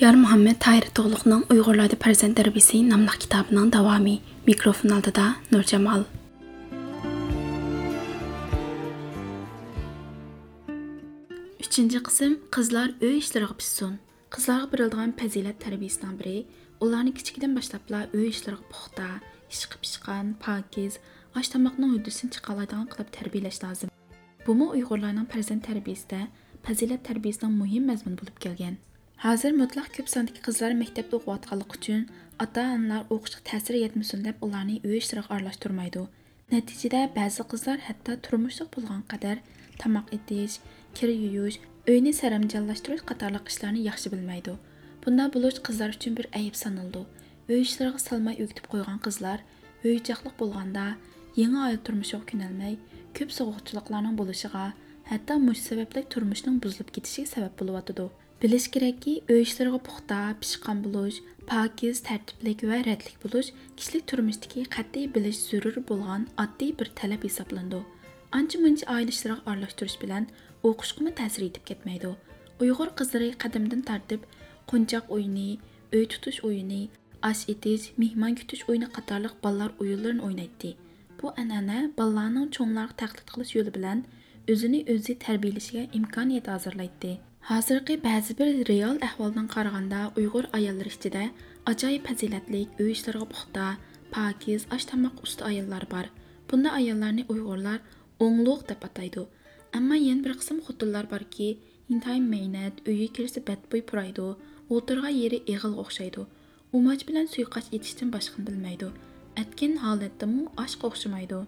Yar Muhammed Tahir Toğluqның Uyğurlarda Farzand Tərbiyəsi namlıq kitabının davamı. Mikrofon aldida Nur Jamal. Üçüncü qism qizlar uy ishlariga pishsin. Qizlarga beriladigan fazilat tarbiyasidan biri ularni kichikdan boshlabla uy ishlariga puxta, ishqi pishqan, pokiz, osh tomoqning hududini chiqaradigan qilib tarbiyalash lozim. Bumi Uyg'urlarning farzand tarbiyasida fazilat tarbiyasining muhim mazmuni bo'lib kelgan. Hozir mutlaq ko'p sondagi qizlar maktabda o'qiyotganligi uchun ota-onalar o'qishga ta'sir yetmasin deb ularni uy ishlariga aralashtirmaydi. Natijada ba'zi qizlar hatto turmushliq bo'lgan qadar tomoq etish, kir yuyish, uyni saramjonlashtirish qatorliq ishlarni yaxshi bilmaydi. Bunday bo'lish qizlar uchun bir ayib sanaldi. Uy ishlariga salmay o'gitib qo'ygan qizlar uychoqliq bo'lganda yangi oila turmushiga ko'nalmay, ko'p sovuqchiliklarning bo'lishiga, hatto mush sababli turmushning buzilib ketishiga sabab bo'lyotidi. Bilish kerakki, ishlariga puxta, pishqan bo'lish, pokiz, tartiblik va radlik bo'lish kishilik turmushdagi qat'iy bilish zarur bo'lgan oddiy bir talab hisoblandi. Ancha-muncha oila ishlariga aralashtirish bilan o'qishga ta'sir etib ketmaydi. Uyg'ur qizlari qadimdan tartib qo'nchoq o'yini, uy tutish o'yini, osh etish, mehmon kutish o'yini qatorliq ballar o'yinlarini o'ynaydi. Bu an'ana ballarning cho'nglarga taqlid qilish yo'li bilan o'zini o'zi tarbiyalashiga imkoniyat hozirlaydi. Hozirgi ba'zi bir real ahvoldan qaraganda Uyg'ur ayollari ichida ajoyib fazilatlik, uy ishlariga puxta, pokiz, osh tomoq usta ayollar bor. Bunda ayollarni Uyg'urlar o'ngluq deb ataydi. Ammo yana bir qism xotinlar borki, intayin mehnat, uyga kirsa badbo'y puraydi, o'tirgan yeri eg'il o'xshaydi. Umoch bilan suiqasd etishdan boshqani bilmaydi. Atgan holatdami oshqa o'xshamaydi.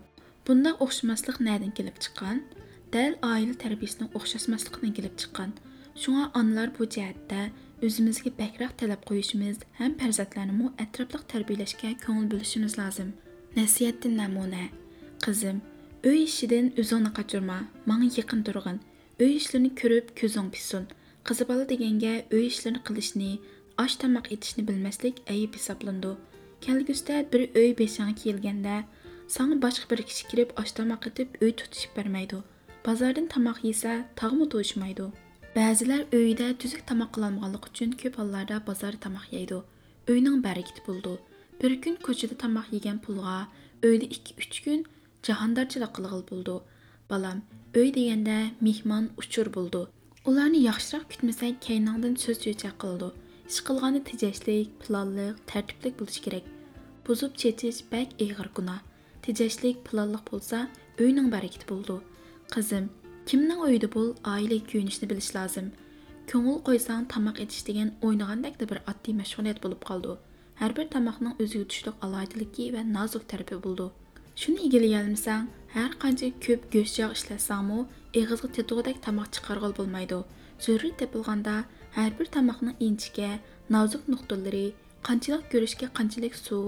Bunda o'xshamaslik na'dan kelib chiqqan? Dal oila tarbiyasining o'xshashmasligidan kelib chiqqan. Şuna anlar bu cəhətdə özümüzə bəkraq tələb qoyuşumuz, həm fərzəndlərimi ətraflıq tərbiyələşə könül bölüşümüz lazım. Nəsihətdən nümunə. Qızım, öy işidən özünü qaçırma. Mənə yaxın durğun. Öy işlərini görüb gözün pisun. Qızı bala degəndə öy işlərini qilishni, aş tamaq etishni bilməslik əyib hesablandı. Kəlgüsdə bir öy beşanı kelgəndə Sana başqa bir kişi kirib aş tamaq etib öy tutuşub verməydi. Bazardan tamaq yesə, tağmı toyuşmaydı. Bəzilər öydə tüzük tamaq qılanmaqlıq üçün köp hallarda bazar tamaq yeydi. Öynün bərəkət buldu. Bir gün ko'chada tamaq yegan pulga öydə 2-3 gün jahondarchilik qilg'il buldu. Balam, öy deganda mehmon uchur buldu. Ularni yaxshiroq kutmasak, kaynongdan so'z cho'chak qildi. Ish qilg'ani tejashlik, planliq, tartiblik bo'lishi kerak. Buzib chetish bak ig'ir gunoh. Tejashlik, planliq bo'lsa, uyning barakati bo'ldi. Qizim, Kimning uyida bo'l oila kuyinishni bilish lozim. Ko'ngil qo'ysang tamoq etish degan o'ynagandek bir oddiy mashg'ulot bo'lib qoldi. Har bir tamoqning o'ziga tushliq alohidaligi va nozik tarafi bo'ldi. Shuni egallayolmasang, har qancha ko'p go'sht yog' ishlasangmi, eg'izga tetug'idek tamoq chiqarg'il bo'lmaydi. Zarur tepilganda har bir tamoqning inchga, nozik nuqtalari, qanchalik ko'rishga qanchalik suv,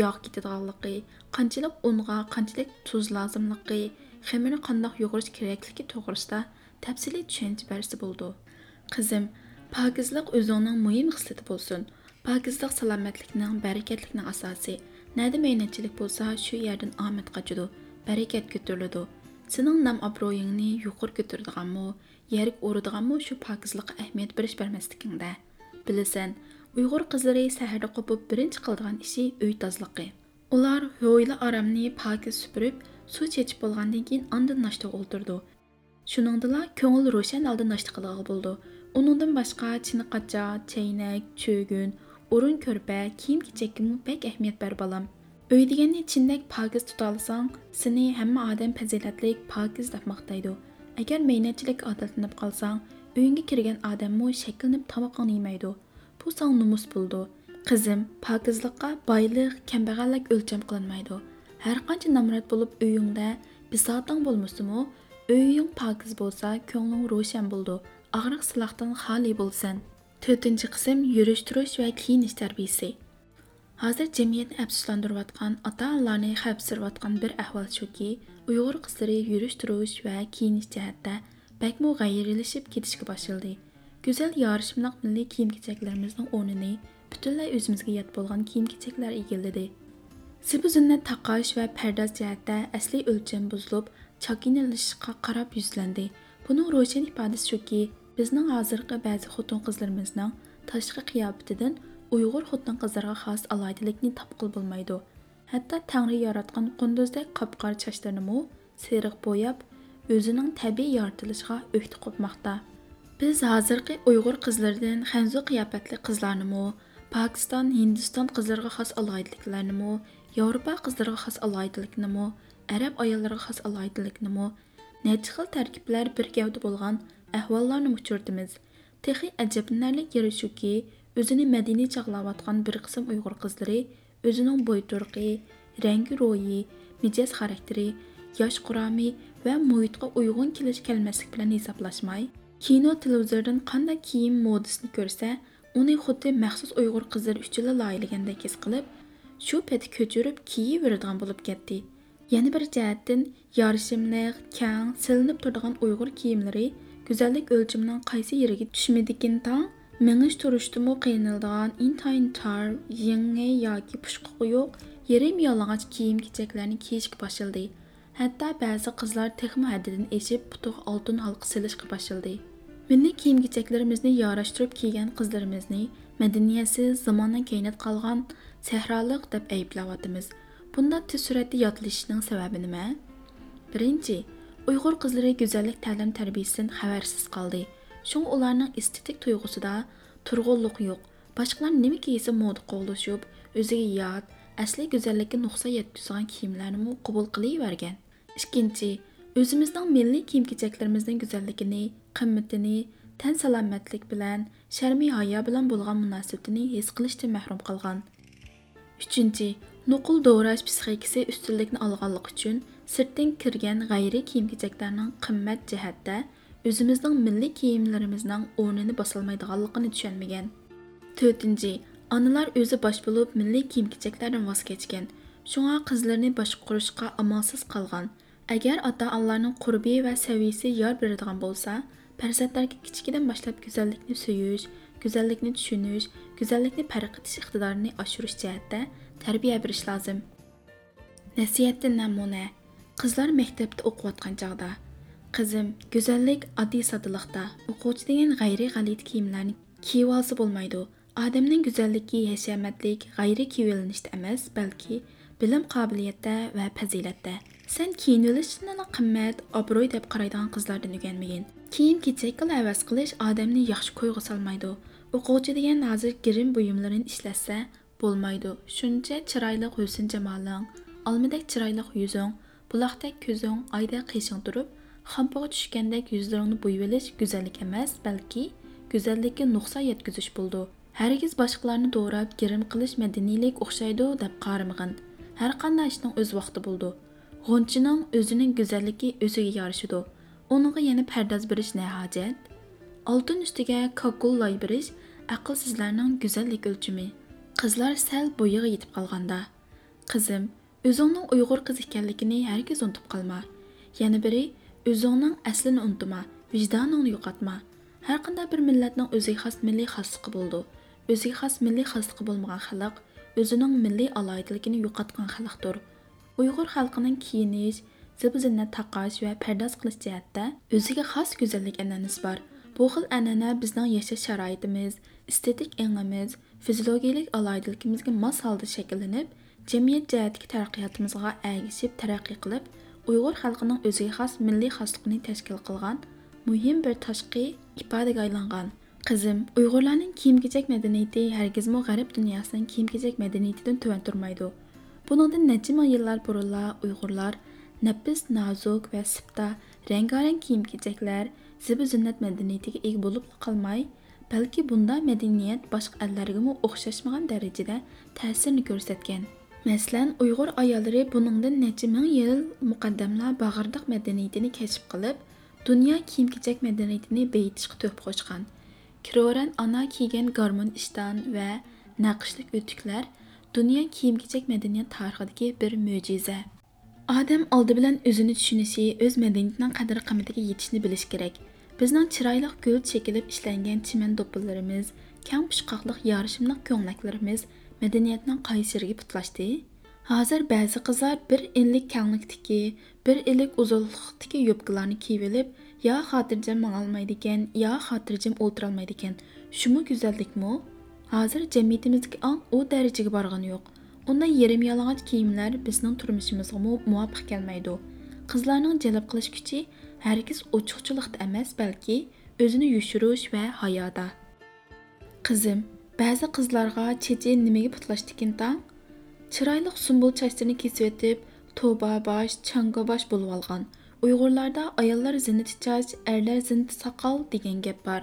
yog' ketadiganligi, qanchalik unga, qanchalik tuz lozimligi, خېمىرنى قانداق يۇغۇرۇش كېرەكلىكى توغرىسىدا تەپسىلىي چۈشەنچە بەرسە بولىدۇ قىزىم پاكىزلىق ئۆزۈڭنىڭ مۇھىم خىسلىتى بولسۇن پاكىزلىق سالامەتلىكنىڭ بەرىكەتلىكنىڭ ئاساسى نەدە مەينەتچىلىك bolsa, شۇ يەردىن ئامەت قاچىدۇ بەرىكەت كۆتۈرۈلىدۇ سېنىڭ نام ئابرۇيۇڭنى يۇقىرى كۆتۈرىدىغانمۇ يەرگە ئۇرىدىغانمۇ شۇ پاكىزلىققا ئەھمىيەت بېرىش بەرمەسلىكىڭدە بىلىسەن ئۇيغۇر قىزلىرى سەھەردە قوپۇپ بىرىنچى قىلىدىغان ئىشى ئۆي تازىلىقى ئۇلار ھويلا ئارامنى پاكىز سۈپۈرۈپ suv chechib bo'lgandan keyin andin nashtaga o'ltirdi shuningdila ko'ngil ro'shan oldin nashta qilg'ili bo'ldi uningdan boshqa chiniqacha chaynak cho'gun o'rin ko'rpa kiyim kechakka bak ahamiyat ber bolam uy deganni chindak pokiz tutolsang seni hamma odam fazilatlik pokiz deb maqtaydi agar mehnatchilik odatlanib qolsang uyingga kirgan odammu shakllanib tomoqni yemaydi bu sang numus bo'ldi qizim pokizlikqa boylik kambag'allik o'lcham qilinmaydi ھەر قانچە نامرات بولۇپ ئۆيۈڭدە بىساتىڭ بولمىسىمۇ ئۆيۈڭ پاكىز bolsa كۆڭلۈڭ روشەن بولىدۇ ئاغرىق سىلاقتىن خالىي bolsan. تۆتىنچى قىسىم يۈرۈش تۇرۇش ۋە كىيىنىش تەربىيىسى ھازىر جەمئىيەتنى ئەپسۇسلاندۇرۇۋاتقان ئاتا ئانىلارنى خەپسىرىۋاتقان bir ئەھۋال شۇكى ئۇيغۇر قىزلىرى يۈرۈش تۇرۇش ۋە كىيىنىش جەھەتتە بەكمۇ غەيرىلىشىپ كېتىشكە باشلىدى گۈزەل يارىشىملىق مىللىي كىيىم كېچەكلىرىمىزنىڭ ئورنىنى پۈتۈنلەي ئۆزىمىزگە يات بولغان كىيىم كېچەكلەر ئىگىلىدى zinnat taqash va pardoz jihatda asliy o'lcham buzilib, chakinalishishga qarab yuzlandi. Buning ro'shan ifodasi shuki, bizning hozirgi ba'zi xotin qizlarimizning tashqi qiyofatidan uyg'ur xotin qizlarga xos alohidlikni topqil bo'lmaydi hatto tangri yaratgan qunduzdek qop qora sochlarinimi seriq bo'yab o'zining tabiiy yoritilishiga o'kti qo'pmoqda biz hozirgi uyg'ur qizlaridan hanzu qiyofatli qizlarnimi pokiston hindiston qizlariga xos alohidliklarnimi yevropa qizlariga xos alohidliknimi arab ayollariga xos alohidliknimi necha xil tarkiblar bir gavda bo'lgan ahvollarni uchirtimiz texi ajablanarli yeri shuki o'zini madaniy chog'layotgan bir qism uyg'ur qizlari o'zining bo'yturqi rangi ro'yi mijoz xarakteri yosh quromi va muhitga uyg'un kelish kelmaslik bilan hisoblashmay kino televizordan qanday kiyim modasini ko'rsa uni xuddi maxsus uyg'ur qizlari uchun loyilagandek his qilib shu peti ko'chirib kiyiveradigan bo'lib ketdi yana bir jihatdan yorishimliq kang silinib turadigan uyg'ur kiyimlari go'zallik o'lchamining qaysi yeriga tushmadikin tang mingish turishdimi qiynaladigan intayin tor yangi yoki pushqi yo'q yerim yalang'och kiyim kechaklarni kiyishga boshladi hatto ba'zi qizlar texmi haddidan eshib putuq oltin halqa silishga boshladi milliy kiyim kechaklarimizni yorashtirib kiygan qizlarimizni madaniyatsiz zamondan keyinib qolgan sahroliq deb ayblayotimiz bunda tez suratda yodlashishining sababi nima? Birinchi uyg'ur qizlari go'zallik ta'lim tarbiyasidan xabarsiz qoldi. Shunga ularning estetik tuyg'usida turg'unlik yo'q. Boshqalar nima kiysa moda qo'llashib o'ziga yot asli go'zallikka nuqsa yetkazgan kiyimlarni qabul qilavergan. Ikkinchi o'zimizning milliy kiyim kechaklarimizning go'zalligini qimmatini tan salomatlik bilan sharmiy hayo bilan bo'lgan munosabatini his qilishdan mahrum qilgan. ئۈچىنچى نوقۇل دوراش پىسخىكىسى ئۈستۈنلۈكنى ئالغانلىقى ئۈچۈن سىرتتىن كىرگەن غەيرىي كىيىم كېچەكلەرنىڭ قىممەت جەھەتتە ئۆزىمىزنىڭ مىللىي كىيىملىرىمىزنىڭ ئورنىنى باسالمايدىغانلىقىنى چۈشەنمىگەن تۆتىنچى ئانىلار ئۆزى باش بولۇپ مىللىي كىيىم كېچەكلەردىن ۋاز كەچكەن شۇڭا قىزلىرىنى باشقۇرۇشقا ئامالسىز قالغان ئەگەر ئاتا ئانىلارنىڭ قۇربى ۋە سەۋىيىسى يار بېرىدىغان بولسا پەرزەنتلەرگە كىچىكىدىن باشلاپ گۈزەللىكنى go'zallikni tushunish go'zallikni farq iqtidorini oshirish jihatda tarbiya berish lozim nasihatdan namuna qizlar maktabda o'qiyotgan chog'da qizim go'zallik oddiy soddalikda o'quvchi degan g'ayriy g'alit kiyimlarni kiyib olsa bo'lmaydi odamning go'zalligi hashamatlik g'ayriy kiyilinishda emas balki bilim qobiliyatda va fazilatda sen kiyinilishni qimmat obro'y deb qaraydigan qizlardan o'rganmagin kiyim kechak qil havas qilish odamni yaxshi qo'yga solmaydi o'quvchi degan hozir girim buyumlarini ishlatsa bo'lmaydi. Shuncha chiroyli husn jamoling olmadek chiroyli yuzing buloqdek ko'zing oydek qishing turib xampaga tushgandek yuzlaringni bo'yvelish go'zallik emas balki go'zallikka nuqsa yetkazish bo'ldi. Hargiz boshqalarni do'rab girim qilish madaniylik o'xshaydi deb qaramag'in har qanday ishning o'z vaqti bo'ldi. G'unchining o'zining go'zalligi o'ziga yarashidi uningga yana pardoz berish ne hojat oltin ustiga kokul loy berish ئەقىلسىزلەرنىڭ گۈزەللىك ئۆلچىمى قىزلار Қызлар بويىغا يېتىپ قالغاندا қалғанда. Қызым, Өзіңнің قىز ئىكەنلىكىنى ھەرگىز ұнтып қалма. يەنە бірі, Өзіңнің әсілін ұнтыма, ۋىجدانىڭنى يوقاتما ھەر قانداق بىر مىللەتنىڭ ئۆزىگە خاس مىللىي خاسلىقى بولىدۇ ئۆزىگە خاس مىللىي خاسلىقى بولمىغان خەلق ئۆزىنىڭ مىللىي ئالاھىدىلىكىنى يوقاتقان خەلقتۇر ئۇيغۇر خەلقىنىڭ كىيىنىش زىب زىننەت تاقاش ۋە پەرداز قىلىش өзіге хас خاس گۈزەللىك бар. Bu xil an'ana bizning yashash sharoitimiz estetik engimiz fiziologiyalik aloyidligimizga mos holda shakllanib jamiyat jihatdagi taraqqiyotimizga ergishib taraqqiy qilib uyg'ur xalqining o'ziga xos milliy xosligini tashkil qilgan muhim bir tashqi ifodaga aylangan qizim uyg'urlarning kiyim kechak madaniyati hargizmi g'arb dunyosining kiyim kechak madaniyatidan tuvan turmaydi buningdan necha ming yillar burunla uyg'urlar nafis nozuk va sipta rangarang kiyim kechaklar zibi zinnat madaniyatiga ega bo'lib qolmay balki bunda madaniyat boshqa allargami o'xshashmagan darajada ta'sirini ko'rsatgan masalan uyg'ur ayollari buningdan necha ming yil muqaddamlar bag'irdiq madaniyatini kashf qilib dunyo kiyim kechak madaniyatini beyitishga to'p qo'shgan kiroran ana kiygan garmon ishton va naqshlik o'tuklar dunyo kiyim kechak madaniyat tarixidagi bir mo'jiza odam oldi bilan o'zini tushunishi o'z madaniyatining qadr qimmatiga yetishni bilish kerak bizning chiroyli gul chekilib ishlangan chiman do'ppillarimiz kang pushqoqliq yorishimli ko'ylaklarimiz madaniyatning qaysi putlashdi Hazır bəzi qızlar bir illik kənlikdiki, bir illik uzunluqdiki yubqalarını kiyilib, ya xatircəm mağalmaydı ikən, ya xatircəm oturalmaydı ikən. Şumu gözəllikmi? Hazır cəmiyyətimizdəki an o dərəcəyə barğan yox. Yo'q unday yerim yalang'och kiyimlar bizning turmushimizga muvofiq kelmaydi qizlarning jalb qilish kuchi hargiz ochiqchilikda emas balki o'zini yushirish va hayoda qizim ba'zi qizlarga chechi nimaga putlashdikin tang chiroyli sumbul chochlarini kesib o'tib to'ba bosh changa bosh bo'lib olgan uyg'urlarda ayollar zinnati choch erlar zinnati soqol degan gap bor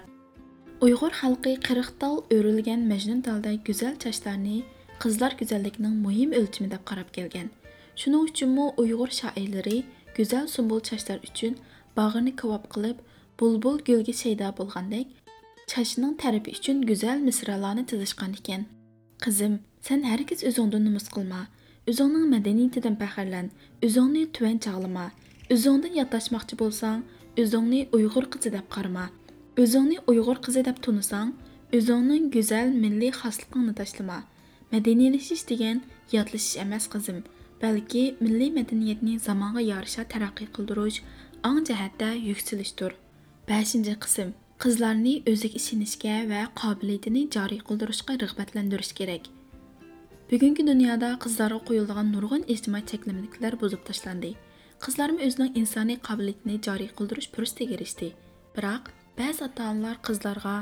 uyg'ur xalqi qirq tal o'rilgan majnun talday go'zal chochlarni qizlar go'zalligining muhim o'lchami deb qarab kelgan. Shuning uchunmi uyg'ur shoirlari go'zal sumbul chochlar uchun bag'rini kavob qilib bulbul gulga shaydo bo'lgandek chachning tarafi uchun go'zal misralarni tizishgan ekan. Qizim sen hargiz o'zingdan numus qilma. O'zingning madaniyatidan faxrlan o'zingni tuvan chog'lama o'zingdan yodlashmoqchi bo'lsang o'zingni uyg'ur qizi deb qarama. O'zingni uyg'ur qizi deb tunisang o'zingning go'zal milliy xosligingni tashlama madaniylashish degan yodlashish emas qizim balki milliy madaniyatni zamonga yarasha taraqqiy qildirish ong jihatda yuksalishdir beshinchi qism qizlarni o'ziga ishonishga va qobiliyatini joriy qildirishga rag'batlantirish kerak bugungi dunyoda qizlarga qo'yiladigan nurg'un ijtimoiy cheklamaliklar buzib tashlandi qizlarmi o'zining insoniy qobiliyatini joriy qildirish fursatiga erishdi biroq ba'zi ota onalar qizlarga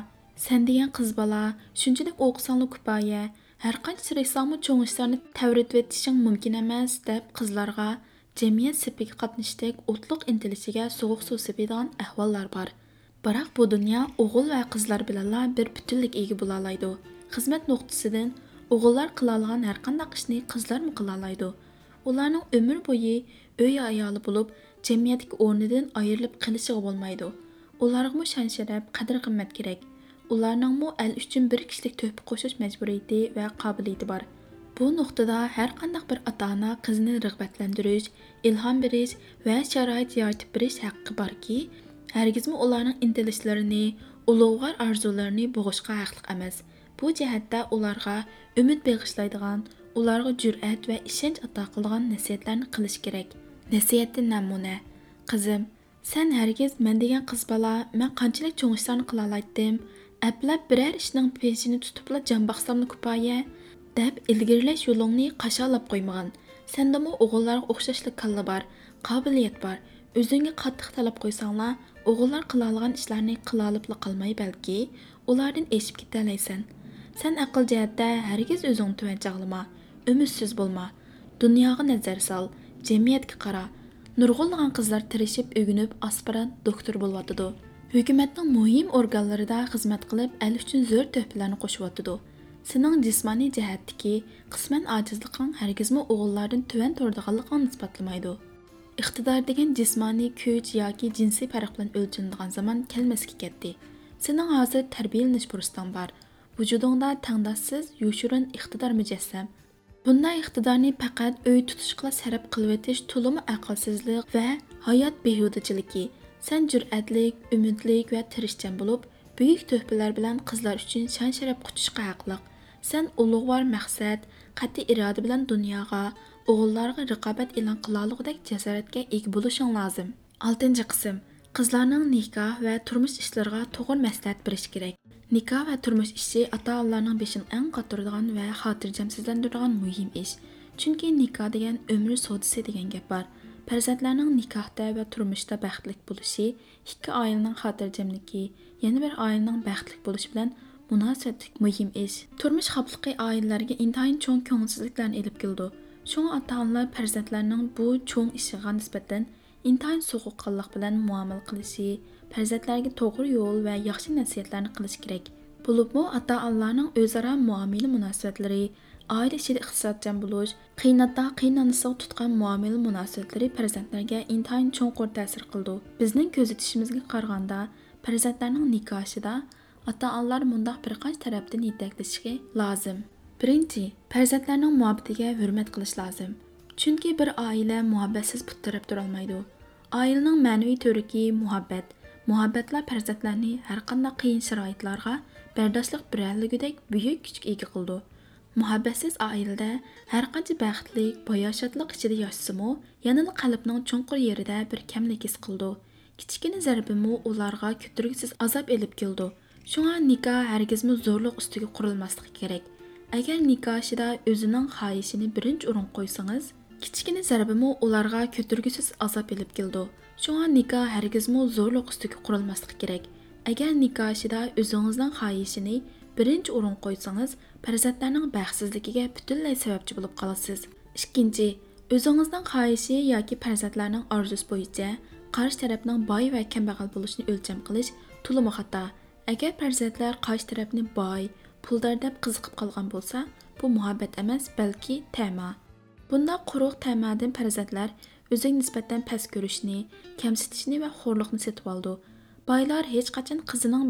san degan qiz bola shunchalik o'qisangli kifoya ھەر قانچە تىرىشساڭمۇ چوڭىشىلارنى تەۋرىتىۋېتىشىڭ мүмкін ئەمەس دەپ قىزلارغا جەمئىيەت سېپىگە قاتنىشتەك ئوتلۇق ئىنتىلىشىگە سوغۇق سۇ سېپىدىغان ئەھۋاللار بار بىراق بۇ دۇنيا ئوغۇل ۋە قىزلار بىلەنلا بىر پۈتۈنلۈك ئىگە بولالايدۇ خىزمەت نۇقتىسىدىن ئوغۇللار قىلالىغان ھەر قانداق ئىشنى قىزلارمۇ قىلالايدۇ ularning umr bo'yi uy ayoli bo'lib jamiyatdagi o'rnidan ayrilib qilishiga bo'lmaydi ulargami shan sharaf qimmat kerak ularningmi al uchun bir kishilik to'pi qo'shish majburiyati va qobiliyati bor bu nuqtada har qanday bir ota ona qizni rag'batlantirish ilhom berish va sharoit yaratib berish haqqi borki hargizmi ularning intilishlarini ulug'vor orzularini bo'g'ishga haqliq emas bu jihatda ularga umid bag'ishlaydigan ularga jur'at va ishonch ato qiladigan nasihatlarni qilish kerak nasihatdan namuna qizim san hargiz man degan qiz bola man qanchalik cho'ng ishlarni qila ئەپلەپ бір әр ішінің تۇتۇپلا جان باقساملا كۇپايە دەپ ئىلگىرىلەش يولۇڭنى قاشالاپ قويمىغان سەندىمۇ ئوغۇللارغا ئوخشاشلا كاللا بار قابىلىيەت бар, ئۆزۈڭگە бар, өзіңі қаттық ئوغۇللار қойсаңна, ئىشلارنى қалмай бәлкі, олардың ешіп ئېشىپ олардың ешіп ئەقىل جەھەتتە ھەرگىز ئۆزۈڭنى تۆۋەن چاغلىما доктор aspirant doktor bo'lyotidi. Hukumatning muhim organlarida xizmat qilib, el uchun zo'r tuhfalarni qo'shyotidi. Sening jismoniy jihatdagi qisman ojizliging hargizmi o'g'illardan tuvan turdiganligini isbotlamaydi. iqtidor degan jismoniy kuch yoki jinsiy farq bilan o'lchanadigan zamon kelmasga ketdi sening hozir tarbiyalanish fursatang bor vujudingda tangdoshsiz yoshirin iqtidor mujassam bunday iqtidorni faqat uy tutishqila sarf qilib o'tish to'limi aqlsizlik va hayot behudachiligi sen jur'atlik umidlik va tirishchan bo'lib buyuk tuhfalar bilan qizlar uchun shan sharaf quchishga haqliq sen ulug'vor maqsad qat'iy iroda bilan dunyoga o'g'illarga raqobat e'lon qilolug'idek jasoratga ega bo'lishing lozim oltinchi qism qizlarning nikoh va turmush ishlariga to'g'ri maslahat berish kerak Nikoh va turmush ishi ota-onalarning beshini eng qotiradigan va xotirjamsizlantiradigan muhim ish. Chunki nikoh degan umr sodisi degan gap bor. Farzandlarning nikohda va turmushda baxtli bo'lishi ikki oilaning xotirjamligi, yana bir oilaning baxtli bo'lishi bilan munosabatlik muhim ish. Turmush xavfli oilalarga intayin cho'ng ko'ngilsizliklarni elib keldi. Shunga ota-onalar farzandlarining bu cho'ng ishiga nisbatan intayin so'quqqonlik bilan muomala qilishi, farzandlarga to'g'ri yo'l va yaxshi nasihatlarni qilish kerak bo'libmi ota onalarning o'zaro muomala munosabatlari oila ichida iqtisodchan bo'lish qiynatda qiynanisiga tutgan muomala munosabatlari farzandlarga intayin cho'nqur ta'sir qildi. Bizning kuzatishimizga qaraganda farzandlarning nikohida ota onalar mundoq bir qancha tarafdan yetaklashishi lozim. Birinchi farzandlarning muhabbatiga hurmat qilish lozim. Chunki bir oila muhabbatsiz puttirab turolmaydi. Oilaning ma'naviy to'riki muhabbat. Muhabbatlar farzandlarni har qanday qiyin sharoitlarga bardoshlik beralligidek buyuk kuchga ega qildi Muhabbətsiz ailədə hər qancha bəxtlik, boya şadlıq içində yaşsımı, yanılı qalbinin çunqur yerində bir kəmlik his qıldı. Kiçikini zərbimu ularga kütürgüsüz azab elib keldi. Şuna nikah hərgizmi zorluq üstüge qurulmaslıq kerak. Əgər nikahşıda özünün xahişini birinci urun qoysanız, kiçikini zərbimu ularga kütürgüsüz azab elib keldi. Şuna nikah hərgizmi zorluq üstüge qurulmaslıq kerak. Əgər nikahşıda özünüzün xahişini birinchi o'rin qo'ysangiz, farzandlarning baxtsizligiga butunlay sababchi bo'lib qolasiz. Ikkinchi, o'zingizning xohishi yoki farzandlarning orzusi bo'yicha qarshi tarafning boy va kambag'al bo'lishini o'lcham qilish to'limi xato. agar farzandlar qarshi tarafni boy puldor deb qiziqib qolgan bo'lsa bu muhabbat emas balki tama bunda quruq tamadin farzandlar o'ziga nisbatan past ko'rishni kamsitishni va xo'rliqni setib oldi boylar hech qachon qizining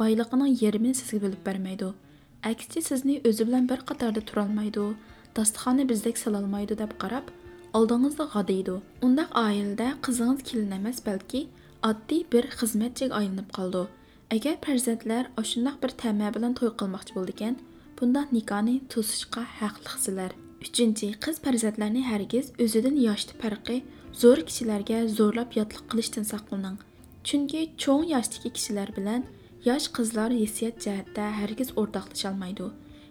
بايلىقىنىڭ يېرىمىنى سىزگە بۆلۈپ بەرمەيدۇ ئەكسىچە سىزنى ئۆزى بىلەن بىر قاتاردا تۇرالمايدۇ داستىخاننى بىزدەك سالالمايدۇ دەپ قاراپ ئالدىڭىزدا غادىيىدۇ ئۇنداق ئائىلىدە قىزىڭىز كېلىن ئەمەس بەلكى ئاددىي بىر خىزمەتچىگە ئايلىنىپ قالىدۇ ئەگەر پەرزەنتلەر ئاشۇنداق بىر تەمە той توي قىلماقچى بولىدىكەن بۇندا نىكاھنى توسۇشقا ھەقلىقسىلەر ئۈچىنچى قىز پەرزەنتلەرنى ھەرگىز ئۆزىدىن ياشتى پەرقى زور كىشىلەرگە زورلاپ ياتلىق قىلىشتىن ساقلىنىڭ چۈنكى چوڭ ياشتىكى كىشىلەر بىلەن bilan yosh qizlar hissiyat jihatda hargiz o'rtoqlasholmaydi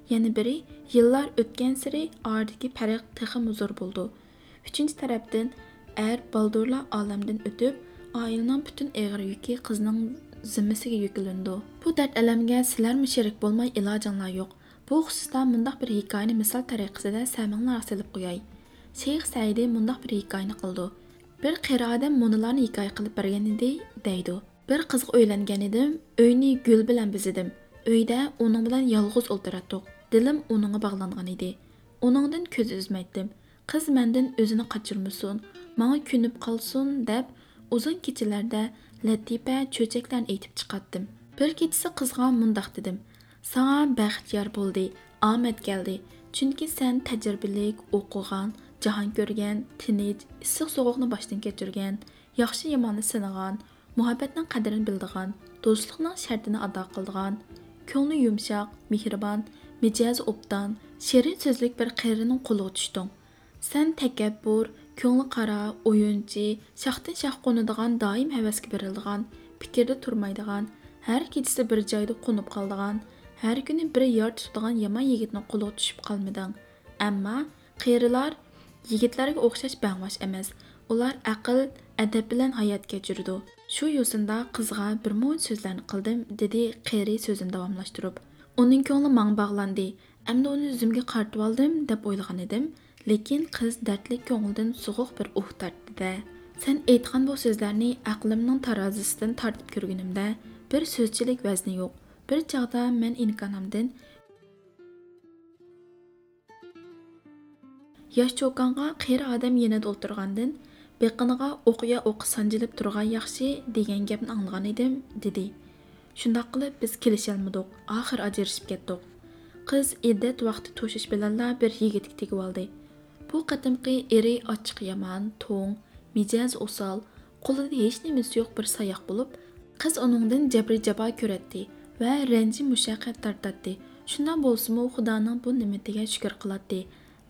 yana biri yillar o'tgan siri oradagi farq texmi zo'r bo'ldi uchinchi tarafdan er baldurlar olamdan o'tib oilaning butun eg'ir yuki qizning zimmasiga yuklandi bu dard alamga sizlarmi sherik bo'lmay ilojinglar yo'q bu xususda mundoq bir hikoyani misol tariqasida saminglar silib qo'yay. Shayx saydi mundoq bir hikoyani qildi bir qari odam munolarni hikoya qilib bergan edi deydi bir qizga uylangan edim uyni gul bilan bizidim uyda uning bilan yolg'iz o'ltiratdiq dilim uningga bog'langan edi uningdan ko'z uzmaydim qiz mendan o'zini qochirmasin manga ko'nib qolsin deb uzun kechalarda latifa cho'chaklarni aytib chiqatdim bir kechasi qizg'a mundoq dedim. Sanga baxt yor bo'ldi omad keldi chunki sen tajribalik o'qigan jahon ko'rgan tinch issiq sovuqni boshdan kechirgan yaxshi yomonni sinagan muhabbatning qadrini bildigan do'stlikning shartini ado qildigan ko'ngli yumshoq mehribon mijozi obdan shirin so'zlik bir qarining qo'liga tushding sen takabbur ko'ngli qara o'yinchi shoxdan shox qo'nadigan doim havasga beriladigan fikrda turmaydigan har kechasi bir joyda qo'nib qoldigan har kuni bir yor tutadigan yomon yigitni qo'liga tushib qolmading ammo qerilar yigitlarga o'xshash bangvash emas. Ular aql adab bilan hayot kechirdi shu yo'sinda qizg'a bir mo'j so'zlarni qildim dedi qeri so'zini davomlashtirib uning ko'ngli mang bog'landi endi uni yuzimga qartib oldim deb o'ylagan edim lekin qiz dardli ko'ngildan so'g'uq bir uh tortdi-da. Sen aytgan bu so'zlarni aqlimning tarozisidan tortib ko'rganimda bir so'zchilik vazni yo'q. Bir chog'da men imkonimdan yosh cho'konga qeri odam yanada o'ltirgandan بېقىنىغا ئوقيا ئوقى سانجىلىپ تۇرغان ياخشى دېگەن گەپنى ئاڭلىغان ئىدىم دېدى شۇنداق قىلىپ بىز كېلىشەلمىدۇق ئاخىر ئاجرىشىپ كەتتۇق قىز ئىددەت ۋاقتى توشۇش بىلەنلا بىر يىگىتكە تېگىۋالدى بۇ قېتىمقى ئېرى ئاچچىق يامان توڭ مىجەزى ئوسال قولىدا ھېچنېمىسى يوق بىر ساياق بولۇپ قىز ئۇنىڭدىن جەبرى جاپا كۆرەتتى ۋە رەنجى مۇشەققەت تارتاتتى شۇنداق بولسىمۇ خۇدانىڭ بۇ نېمىتىگە شۈكۈر قىلاتتى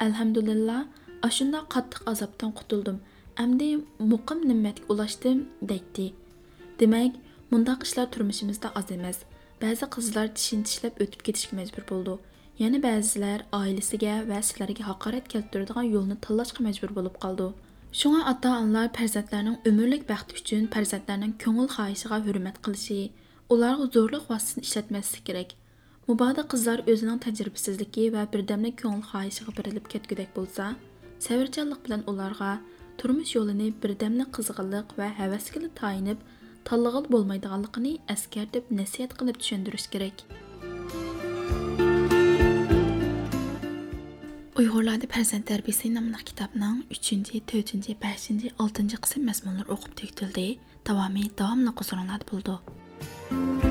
ئەلھەمدۇلىللا ئاشۇنداق قاتتىق азаптан құтылдым. Amdi muqim ne'matga ulashdim, deydi. Demak, mundaq ishlar turmushimizda oz emas. Ba'zi qizlar tishini tishlab o'tib ketishga majbur bo'ldi. Yana ba'zilar oilasiga va sizlarga haqorat keltiradigan yo'lni tanlashga majbur bo'lib qoldi. Shunga ota-onalar farzandlarining umrlik baxti uchun farzandlarining ko'ngil xohishiga hurmat qilishi, ularga zo'rlik vositasini ishlatmaslik kerak. Mubodo qizlar o'zining tajribasizligi va birdamlik ko'ngil xohishiga berilib ketgudek bo'lsa, savrchanlik bilan ularga turmush yo'lini birdamlik qizg'inlik va havasga tayinib, tanlag'il bo'lmaydiganligini askartib nasihat qilib tushuntirish kerak. Uyg'urlarda farzand tarbiyasi nomli kitobning 3, 4, 5, 6 qism mazmunlari o'qib tugatildi. Davomi davomli huzurlarda bo'ldi.